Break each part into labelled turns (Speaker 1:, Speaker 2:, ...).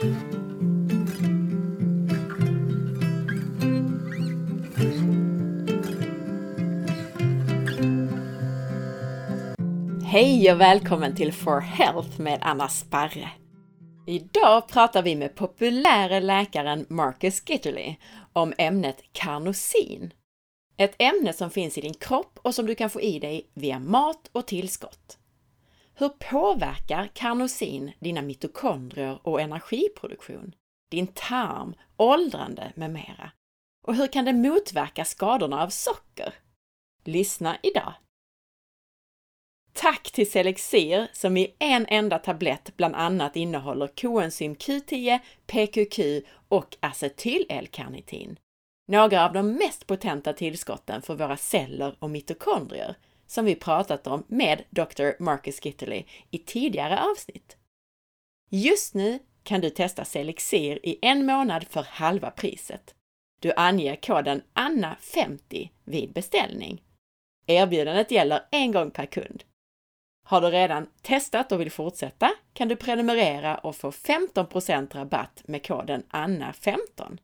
Speaker 1: Hej och välkommen till For Health med Anna Sparre. Idag pratar vi med populäre läkaren Marcus Gitterly om ämnet karnosin. Ett ämne som finns i din kropp och som du kan få i dig via mat och tillskott. Hur påverkar karnosin dina mitokondrier och energiproduktion, din tarm, åldrande med mera? Och hur kan det motverka skadorna av socker? Lyssna idag! Tack till Selexir som i en enda tablett bland annat innehåller koenzym Q10, PQQ och acetyl-L-karnitin. Några av de mest potenta tillskotten för våra celler och mitokondrier som vi pratat om med Dr. Marcus Gitterly i tidigare avsnitt. Just nu kan du testa Selexir i en månad för halva priset. Du anger koden ANNA50 vid beställning. Erbjudandet gäller en gång per kund. Har du redan testat och vill fortsätta kan du prenumerera och få 15% rabatt med koden ANNA15.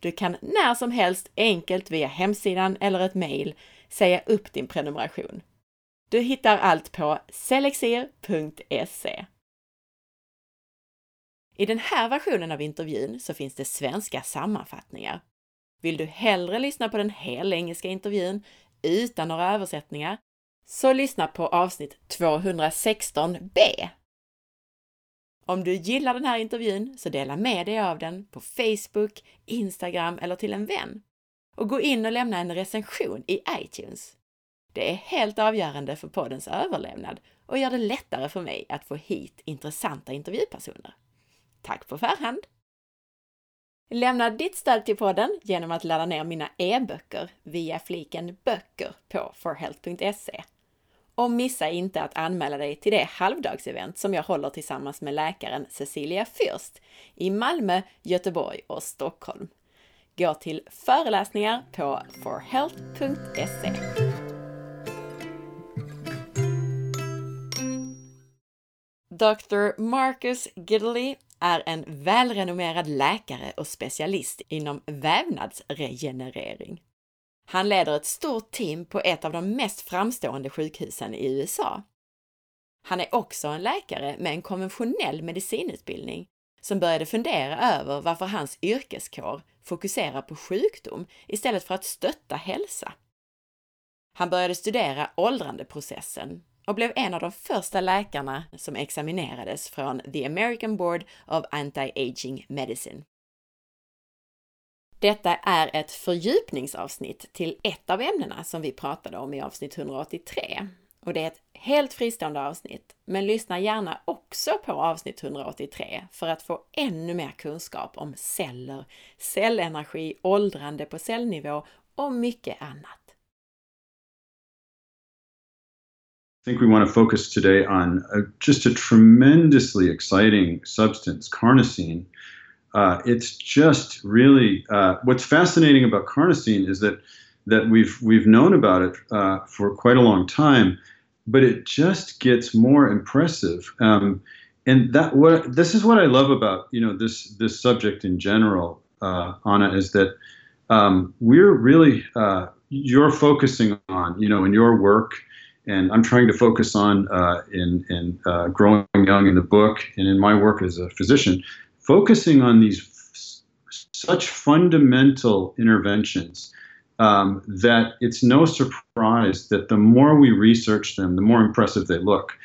Speaker 1: Du kan när som helst enkelt via hemsidan eller ett mejl säga upp din prenumeration. Du hittar allt på selexer.se. I den här versionen av intervjun så finns det svenska sammanfattningar. Vill du hellre lyssna på den helengelska intervjun utan några översättningar så lyssna på avsnitt 216b. Om du gillar den här intervjun så dela med dig av den på Facebook, Instagram eller till en vän. Och gå in och lämna en recension i iTunes. Det är helt avgörande för poddens överlevnad och gör det lättare för mig att få hit intressanta intervjupersoner. Tack på förhand! Lämna ditt stöd till podden genom att ladda ner mina e-böcker via fliken böcker på forhealth.se och missa inte att anmäla dig till det halvdagsevent som jag håller tillsammans med läkaren Cecilia Fürst i Malmö, Göteborg och Stockholm. Gå till föreläsningar på forhealth.se. Dr. Marcus Gidley är en välrenommerad läkare och specialist inom vävnadsregenerering. Han leder ett stort team på ett av de mest framstående sjukhusen i USA. Han är också en läkare med en konventionell medicinutbildning som började fundera över varför hans yrkeskår fokuserar på sjukdom istället för att stötta hälsa. Han började studera åldrandeprocessen och blev en av de första läkarna som examinerades från The American Board of Anti-Aging Medicine. Detta är ett fördjupningsavsnitt till ett av ämnena som vi pratade om i avsnitt 183. Och det är ett helt fristående avsnitt, men lyssna gärna också på avsnitt 183 för att få ännu mer kunskap om celler, cellenergi, åldrande på cellnivå och mycket annat.
Speaker 2: I think we want to focus today on a, just a tremendously exciting substance, carnosine, uh, it's just really uh, what's fascinating about carnosine is that that we've we've known about it uh, for quite a long time, but it just gets more impressive. Um, and that what this is what I love about you know this this subject in general, uh, Anna, is that um, we're really uh, you're focusing on you know in your work and I'm trying to focus on uh, in, in uh, growing young in the book and in my work as a physician focusing on these such fundamental interventions um, that it's no surprise that the more we research them, the more impressive they look.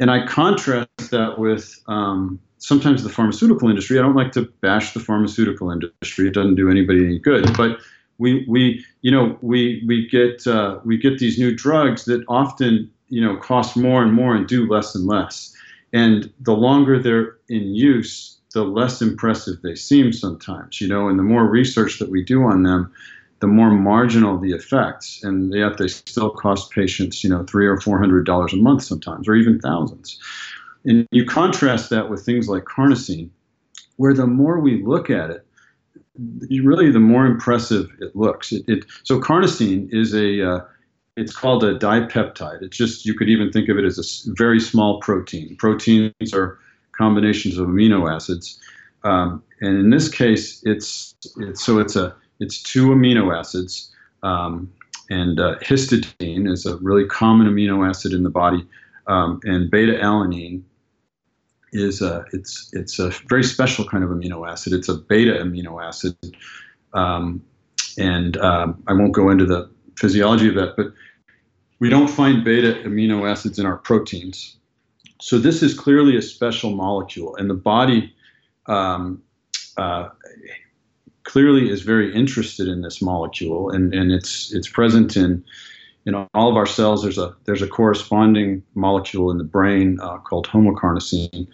Speaker 2: And I contrast that with um, sometimes the pharmaceutical industry. I don't like to bash the pharmaceutical industry; it doesn't do anybody any good. But we, we, you know, we we get uh, we get these new drugs that often you know cost more and more and do less and less. And the longer they're in use, the less impressive they seem sometimes, you know, and the more research that we do on them, the more marginal the effects, and yet they still cost patients, you know, three or four hundred dollars a month sometimes, or even thousands. And you contrast that with things like carnosine, where the more we look at it, really the more impressive it looks. It, it so carnosine is a uh, it's called a dipeptide. It's just you could even think of it as a very small protein. Proteins are combinations of amino acids. Um, and in this case, it's, it's so it's a it's two amino acids, um, and uh, histidine is a really common amino acid in the body, um, and beta alanine is a it's it's a very special kind of amino acid. It's a beta amino acid, um, and um, I won't go into the physiology of that, but we don't find beta amino acids in our proteins. So this is clearly a special molecule, and the body um, uh, clearly is very interested in this molecule, and, and it's it's present in in all of our cells. There's a there's a corresponding molecule in the brain uh, called homocarnosine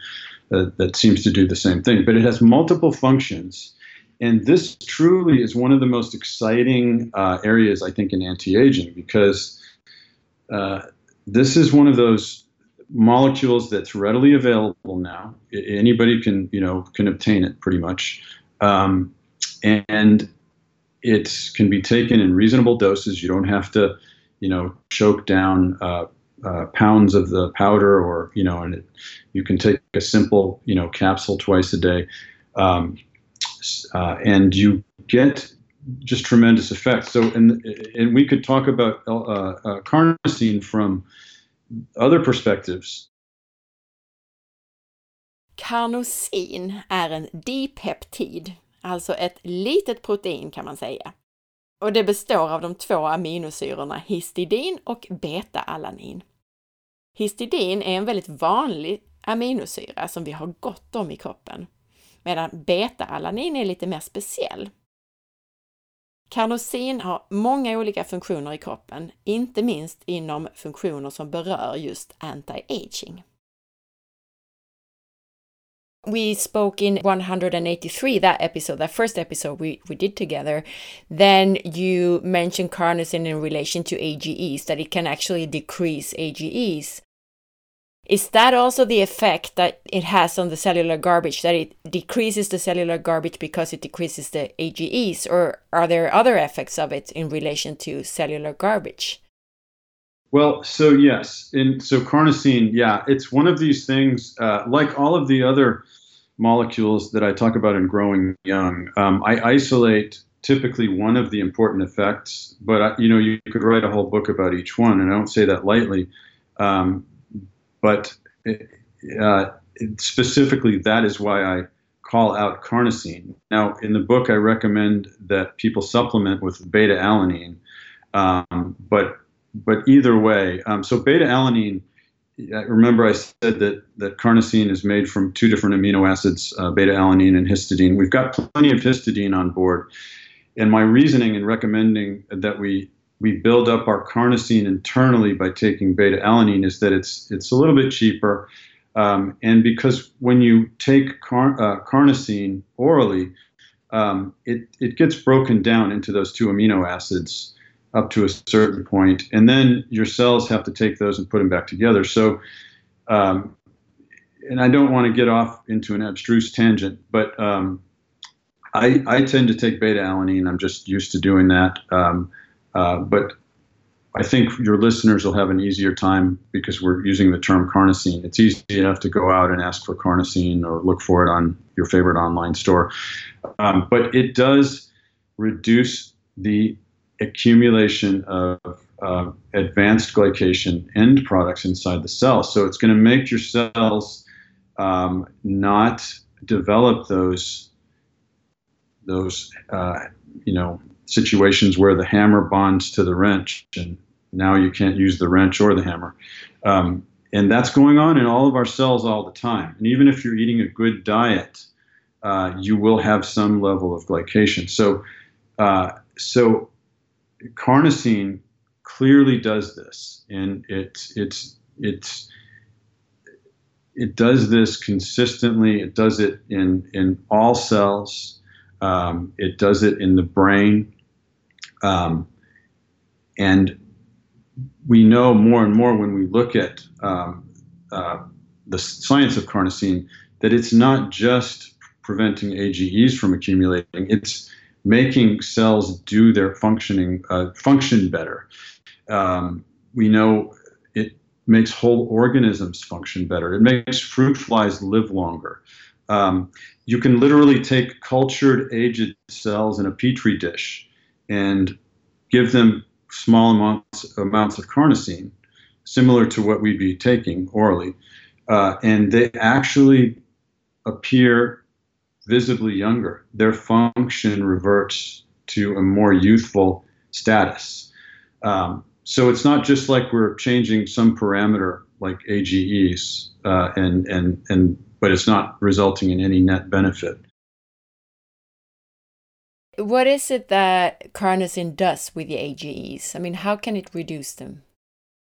Speaker 2: uh, that seems to do the same thing, but it has multiple functions. And this truly is one of the most exciting uh, areas, I think, in anti-aging because uh, this is one of those molecules that's readily available now. Anybody can, you know, can obtain it pretty much. Um, and it can be taken in reasonable doses. You don't have to, you know, choke down uh, uh, pounds of the powder, or you know, and it, you can take a simple, you know, capsule twice a day, um, uh, and you get just tremendous effects. So, and and we could talk about uh, uh, carnosine from other perspectives.
Speaker 1: Carnosin är en dipeptid alltså ett litet protein kan man säga. Och det består av de två aminosyrorna histidin och beta-alanin. Histidin är en väldigt vanlig aminosyra som vi har gott om i kroppen, medan beta-alanin är lite mer speciell. Carnosin har många olika funktioner i kroppen, inte minst inom funktioner som berör just anti-aging. We spoke in 183 that episode that first episode we, we did together. Then you mentioned carnosine in relation to ages that it can actually decrease ages is that also the effect that it has on the cellular garbage that it decreases the cellular garbage because it decreases the ages or are there other effects of it in relation to cellular garbage
Speaker 2: well, so yes, and so carnosine, yeah, it's one of these things. Uh, like all of the other molecules that I talk about in Growing Young, um, I isolate typically one of the important effects, but I, you know you could write a whole book about each one, and I don't say that lightly. Um, but uh, specifically, that is why I call out carnosine. Now, in the book, I recommend that people supplement with beta alanine, um, but but either way, um, so beta alanine. Remember, I said that that carnosine is made from two different amino acids, uh, beta alanine and histidine. We've got plenty of histidine on board, and my reasoning in recommending that we we build up our carnosine internally by taking beta alanine is that it's it's a little bit cheaper, um, and because when you take car, uh, carnosine orally, um, it it gets broken down into those two amino acids up to a certain point, and then your cells have to take those and put them back together. So, um, and I don't want to get off into an abstruse tangent, but um, I, I, tend to take beta alanine. I'm just used to doing that. Um, uh, but I think your listeners will have an easier time because we're using the term carnosine. It's easy enough to go out and ask for carnosine or look for it on your favorite online store. Um, but it does reduce the accumulation of uh, advanced glycation end products inside the cell. So it's going to make your cells um, not develop those those uh, you know situations where the hammer bonds to the wrench and now you can't use the wrench or the hammer. Um, and that's going on in all of our cells all the time. And even if you're eating a good diet, uh, you will have some level of glycation. So, uh, so carnosine clearly does this, and it's it's it's it does this consistently. It does it in in all cells. Um, it does it in the brain, um, and we know more and more when we look at um, uh, the science of carnosine that it's not just preventing AGEs from accumulating. It's making cells do their functioning uh, function better. Um, we know it makes whole organisms function better. It makes fruit flies live longer. Um, you can literally take cultured aged cells in a petri dish and give them small amounts, amounts of carnosine, similar to what we'd be taking orally, uh, and they actually appear visibly younger. Their function reverts to a more youthful status. Um, so it's not just like we're changing some parameter like AGEs, uh, and and and but it's not resulting in any net benefit.
Speaker 1: What is it that carnosine does with the AGEs? I mean, how can it reduce them?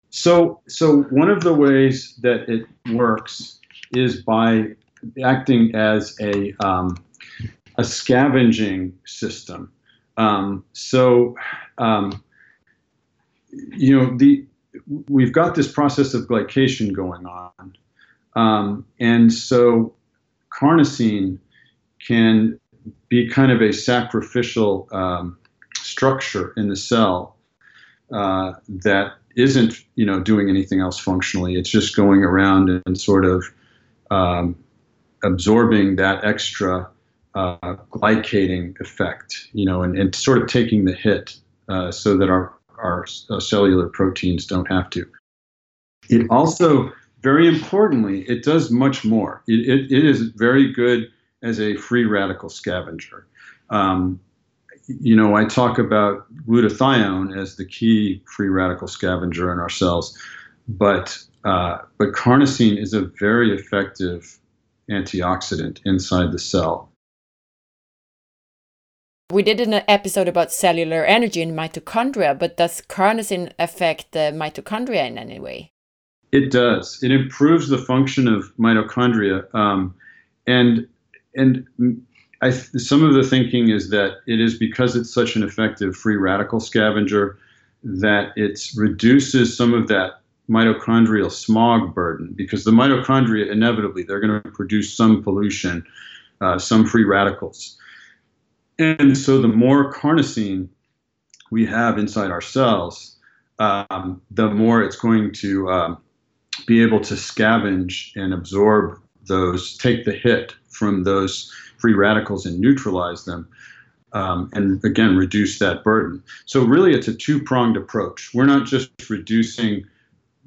Speaker 2: So, so one of the ways that it works is by acting as a um, a scavenging system. Um, so, um, you know, the we've got this process of glycation going on, um, and so carnosine can be kind of a sacrificial um, structure in the cell uh, that isn't, you know, doing anything else functionally. It's just going around and sort of um, absorbing that extra uh, glycating effect, you know, and, and sort of taking the hit uh, so that our, our uh, cellular proteins don't have to. It also, very importantly, it does much more. It, it, it is very good as a free radical scavenger. Um, you know, I talk about glutathione as the key free radical scavenger in our cells, but uh, but carnosine is a very effective antioxidant inside the cell.
Speaker 1: We did an episode about cellular energy in mitochondria, but does carnosine affect the mitochondria in any way?
Speaker 2: It does. It improves the function of mitochondria, um, and and I, some of the thinking is that it is because it's such an effective free radical scavenger that it reduces some of that mitochondrial smog burden because the mitochondria inevitably they're going to produce some pollution, uh, some free radicals. And so the more carnosine we have inside our cells, um, the more it's going to um, be able to scavenge and absorb those, take the hit from those free radicals and neutralize them. Um, and again, reduce that burden. So, really, it's a two pronged approach. We're not just reducing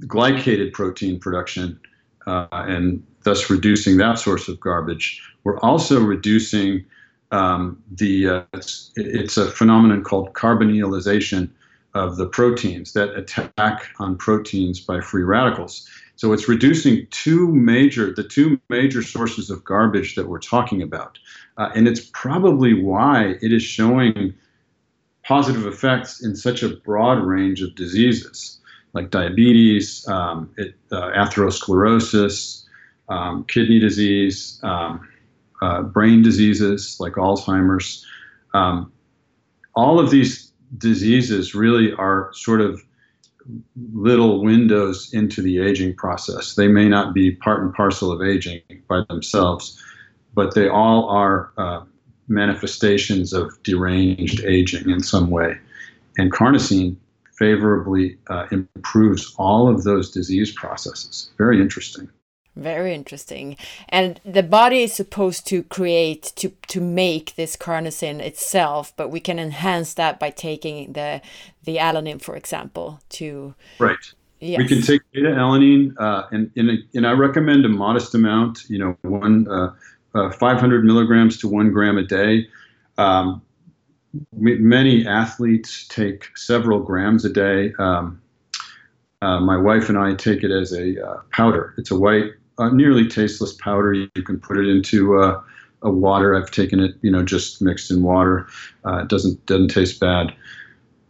Speaker 2: glycated protein production uh, and thus reducing that source of garbage. We're also reducing um, the, uh, it's, it's, a phenomenon called carbonylation of the proteins that attack on proteins by free radicals. So it's reducing two major, the two major sources of garbage that we're talking about. Uh, and it's probably why it is showing positive effects in such a broad range of diseases like diabetes, um, it, uh, atherosclerosis, um, kidney disease, um, uh, brain diseases like Alzheimer's. Um, all of these diseases really are sort of little windows into the aging process. They may not be part and parcel of aging by themselves, but they all are uh, manifestations of deranged aging in some way. And carnosine favorably uh, improves all of those disease processes. Very interesting.
Speaker 1: Very interesting. And the body is supposed to create to to make this carnosine itself, but we can enhance that by taking the the alanine, for example, to
Speaker 2: right. Yes. We can take beta alanine, uh, and and, and I recommend a modest amount. You know, one uh, uh 500 milligrams to one gram a day. Um, many athletes take several grams a day. Um, uh, my wife and I take it as a uh, powder. It's a white, uh, nearly tasteless powder. You, can put it into uh, a water. I've taken it, you know, just mixed in water. Uh, it doesn't doesn't taste bad.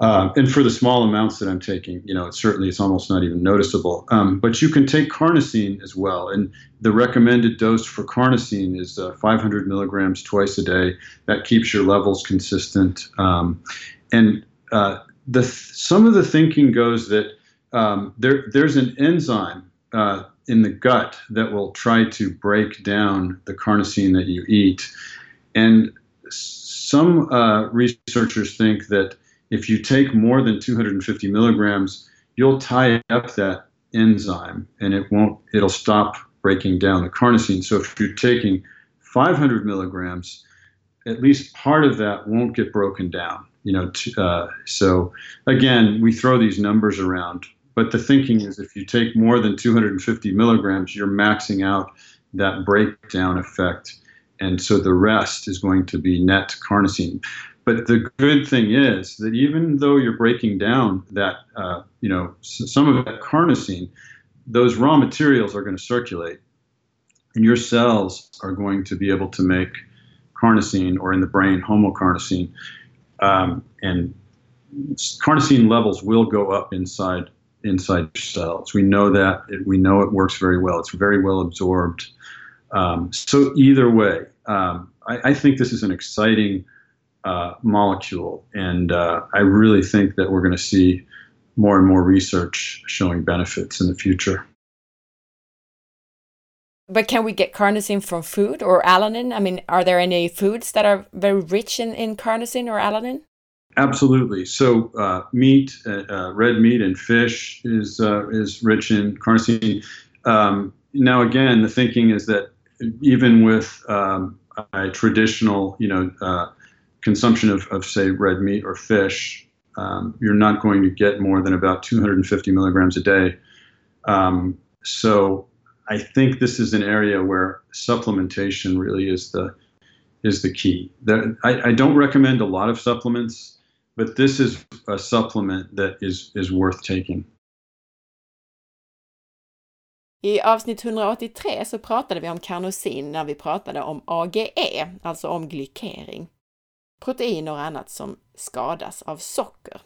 Speaker 2: Uh, and for the small amounts that I'm taking, you know, it certainly it's almost not even noticeable. Um, but you can take carnosine as well, and the recommended dose for carnosine is uh, 500 milligrams twice a day. That keeps your levels consistent. Um, and uh, the some of the thinking goes that um, there there's an enzyme uh, in the gut that will try to break down the carnosine that you eat, and some uh, researchers think that if you take more than 250 milligrams, you'll tie up that enzyme and it won't, it'll stop breaking down the carnosine. So if you're taking 500 milligrams, at least part of that won't get broken down. You know, uh, so again, we throw these numbers around, but the thinking is if you take more than 250 milligrams, you're maxing out that breakdown effect, and so the rest is going to be net carnosine. But the good thing is that even though you're breaking down that, uh, you know, some of that carnosine, those raw materials are going to circulate, and your cells are going to be able to make carnosine, or in the brain, homocarnosine, um, and carnosine levels will go up inside inside cells. We know that. It, we know it works very well. It's very well absorbed. Um, so either way, um, I, I, think this is an exciting uh, molecule, and uh, I really think that we're going to see more and more research showing benefits in the future.
Speaker 1: But can we get carnosine from food or alanine? I mean, are there any foods that are very rich in, in carnosine or alanine?
Speaker 2: Absolutely. So, uh, meat, uh, uh, red meat, and fish is uh, is rich in carnosine. Um, now, again, the thinking is that even with um, a traditional, you know, uh, consumption of, of say red meat or fish, um, you're not going to get more than about 250 milligrams a day. Um, so I think this is an area where supplementation really is the is the key. There, I, I, don't recommend a lot of supplements, but this is a supplement that is, is worth taking.
Speaker 1: I avsnitt 183 så pratade vi om karnosin när vi pratade om AGE, alltså om glykering. Proteiner och annat som skadas av socker.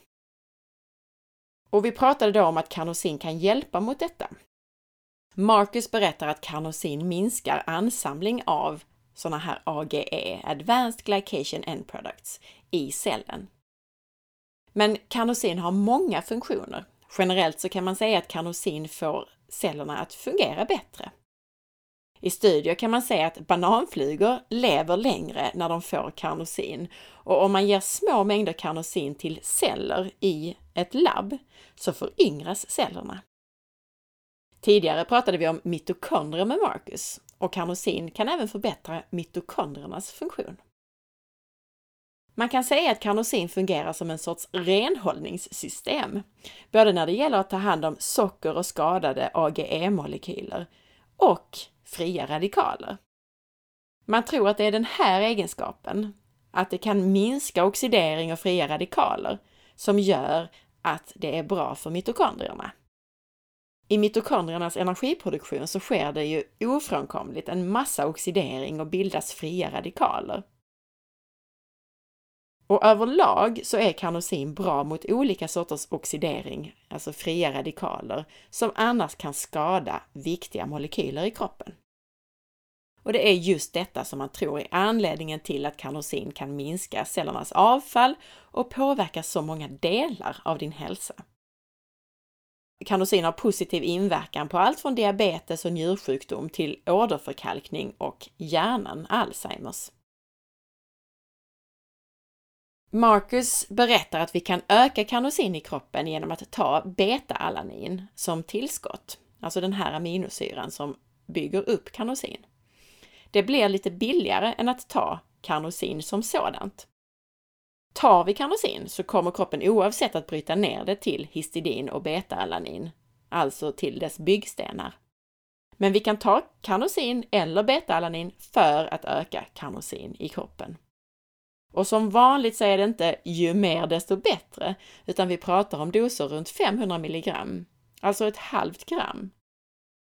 Speaker 1: Och vi pratade då om att karnosin kan hjälpa mot detta. Marcus berättar att karnosin minskar ansamling av sådana här AGE, Advanced Glycation End Products, i cellen. Men karnosin har många funktioner. Generellt så kan man säga att karnosin får cellerna att fungera bättre. I studier kan man se att bananflugor lever längre när de får karnosin och om man ger små mängder karnosin till celler i ett labb så föryngras cellerna. Tidigare pratade vi om mitokondrier med Marcus och karnosin kan även förbättra mitokondriernas funktion. Man kan säga att karnosin fungerar som en sorts renhållningssystem, både när det gäller att ta hand om socker och skadade AGE-molekyler och fria radikaler. Man tror att det är den här egenskapen, att det kan minska oxidering och fria radikaler, som gör att det är bra för mitokondrierna. I mitokondriernas energiproduktion så sker det ju ofrånkomligt en massa oxidering och bildas fria radikaler. Och överlag så är karnosin bra mot olika sorters oxidering, alltså fria radikaler, som annars kan skada viktiga molekyler i kroppen. Och det är just detta som man tror är anledningen till att karnosin kan minska cellernas avfall och påverka så många delar av din hälsa. Karnosin har positiv inverkan på allt från diabetes och njursjukdom till åderförkalkning och hjärnan, Alzheimers. Marcus berättar att vi kan öka karnosin i kroppen genom att ta beta-alanin som tillskott, alltså den här aminosyran som bygger upp karnosin. Det blir lite billigare än att ta karnosin som sådant. Tar vi karnosin så kommer kroppen oavsett att bryta ner det till histidin och beta-alanin, alltså till dess byggstenar. Men vi kan ta karnosin eller beta-alanin för att öka karnosin i kroppen. Och som vanligt så är det inte ju mer desto bättre, utan vi pratar om doser runt 500 milligram, alltså ett halvt gram.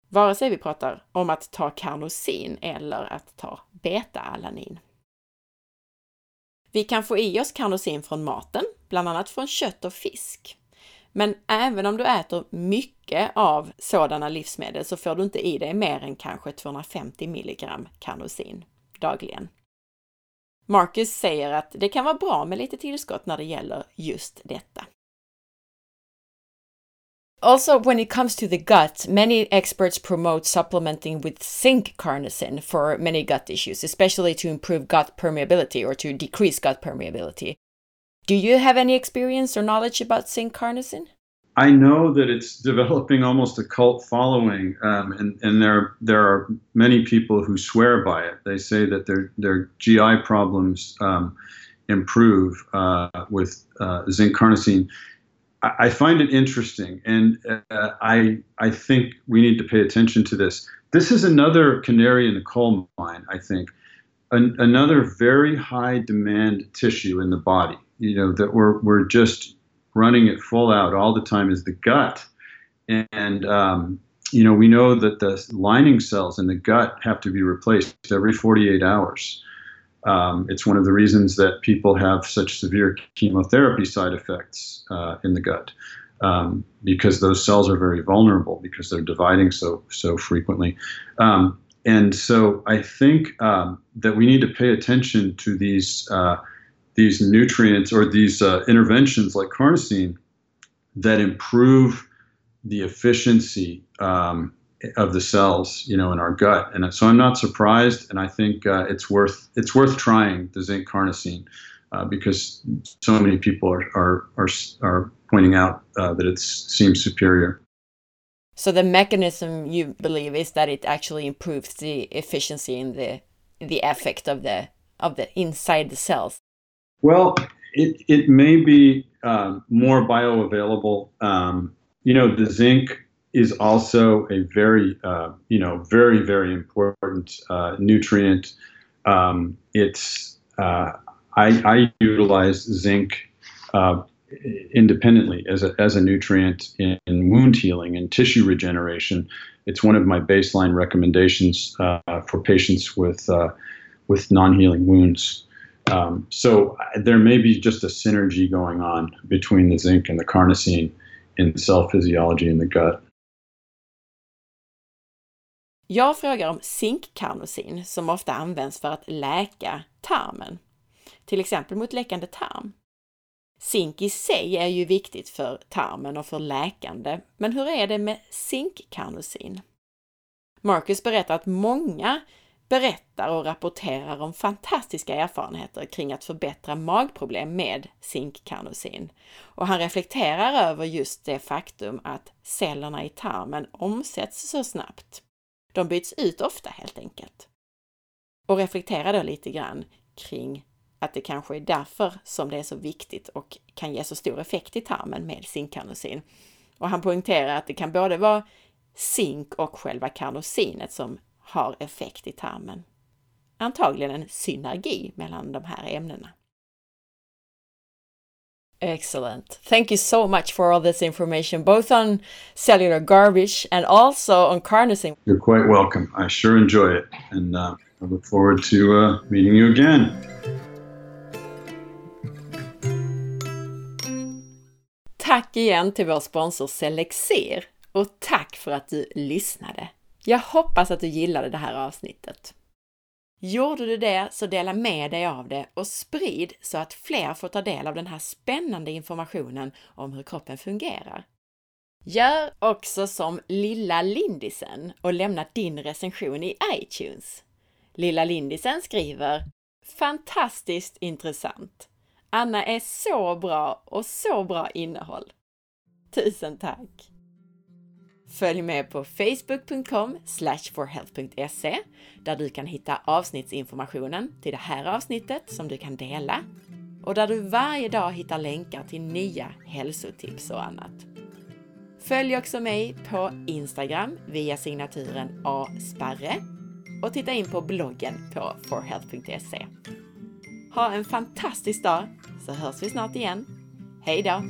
Speaker 1: Vare sig vi pratar om att ta karnosin eller att ta beta-alanin. Vi kan få i oss karnosin från maten, bland annat från kött och fisk. Men även om du äter mycket av sådana livsmedel så får du inte i dig mer än kanske 250 milligram karnosin dagligen. Marcus säger att det kan vara bra med lite tillskott när det gäller just detta. Also, when it comes to the gut, many experts promote supplementing with zinc carnosine for many gut issues, especially to improve gut permeability or to decrease gut permeability. Do you have any experience or knowledge about zinc carnosine?
Speaker 2: I know that it's developing almost a cult following, um, and, and there there are many people who swear by it. They say that their their GI problems um, improve uh, with uh, zinc carnosine. I, find it interesting, and uh, I I think we need to pay attention to this. This is another canary in the coal mine. I think An, another very high demand tissue in the body. You know that we're we're just running it full out all the time is the gut. And, um, you know, we know that the lining cells in the gut have to be replaced every 48 hours. Um, it's one of the reasons that people have such severe chemotherapy side effects uh, in the gut um, because those cells are very vulnerable because they're dividing so so frequently. Um, and so I think um, that we need to pay attention to these uh, these nutrients or these uh, interventions like carnosine that improve the efficiency um, of the cells, you know, in our gut. And so I'm not surprised, and I think uh, it's worth it's worth trying the zinc carnosine uh, because so many people are are are, are pointing out uh, that it seems superior.
Speaker 1: So the mechanism you believe is that it actually improves the efficiency in the the effect of the of the inside the cells.
Speaker 2: Well, it, it may be um, more bioavailable. Um, you know, the zinc is also a very, uh, you know, very, very important uh, nutrient. Um, it's, uh, I, I, utilize zinc uh, independently as a, as a nutrient in, in, wound healing and tissue regeneration. It's one of my baseline recommendations uh, for patients with, uh, with non-healing wounds. Um, so there may be just a synergy going on between the zinc and the carnosine in cell physiology in the gut.
Speaker 1: Jag frågar om zinkkarnosin som ofta används för att läka tarmen, till exempel mot läckande tarm. Zink i sig är ju viktigt för tarmen och för läkande, men hur är det med zinkkarnosin? Marcus berättar att många berättar och rapporterar om fantastiska erfarenheter kring att förbättra magproblem med zinkkarnosin. Och han reflekterar över just det faktum att cellerna i tarmen omsätts så snabbt. De byts ut ofta helt enkelt. Och reflekterar då lite grann kring att det kanske är därför som det är så viktigt och kan ge så stor effekt i tarmen med zinkkarnosin. Och han poängterar att det kan både vara zink och själva karnosinet som har effekt i tarmen. Antagligen en synergi mellan de här ämnena. Excellent. Thank you so much for all this information, both on cellular garbage and also on carnosine.
Speaker 2: You're quite welcome. I sure enjoy it, and uh, I look forward to uh, meeting you again.
Speaker 1: Tack igen till vår sponsor Selexir och tack för att du lyssnade. Jag hoppas att du gillade det här avsnittet. Gjorde du det så dela med dig av det och sprid så att fler får ta del av den här spännande informationen om hur kroppen fungerar. Gör också som Lilla Lindisen och lämna din recension i iTunes. Lilla Lindisen skriver Fantastiskt intressant! Anna är så bra och så bra innehåll. Tusen tack! Följ med på facebook.com forhealth.se där du kan hitta avsnittsinformationen till det här avsnittet som du kan dela och där du varje dag hittar länkar till nya hälsotips och annat. Följ också mig på Instagram via signaturen asparre och titta in på bloggen på forhealth.se. Ha en fantastisk dag så hörs vi snart igen. Hej då!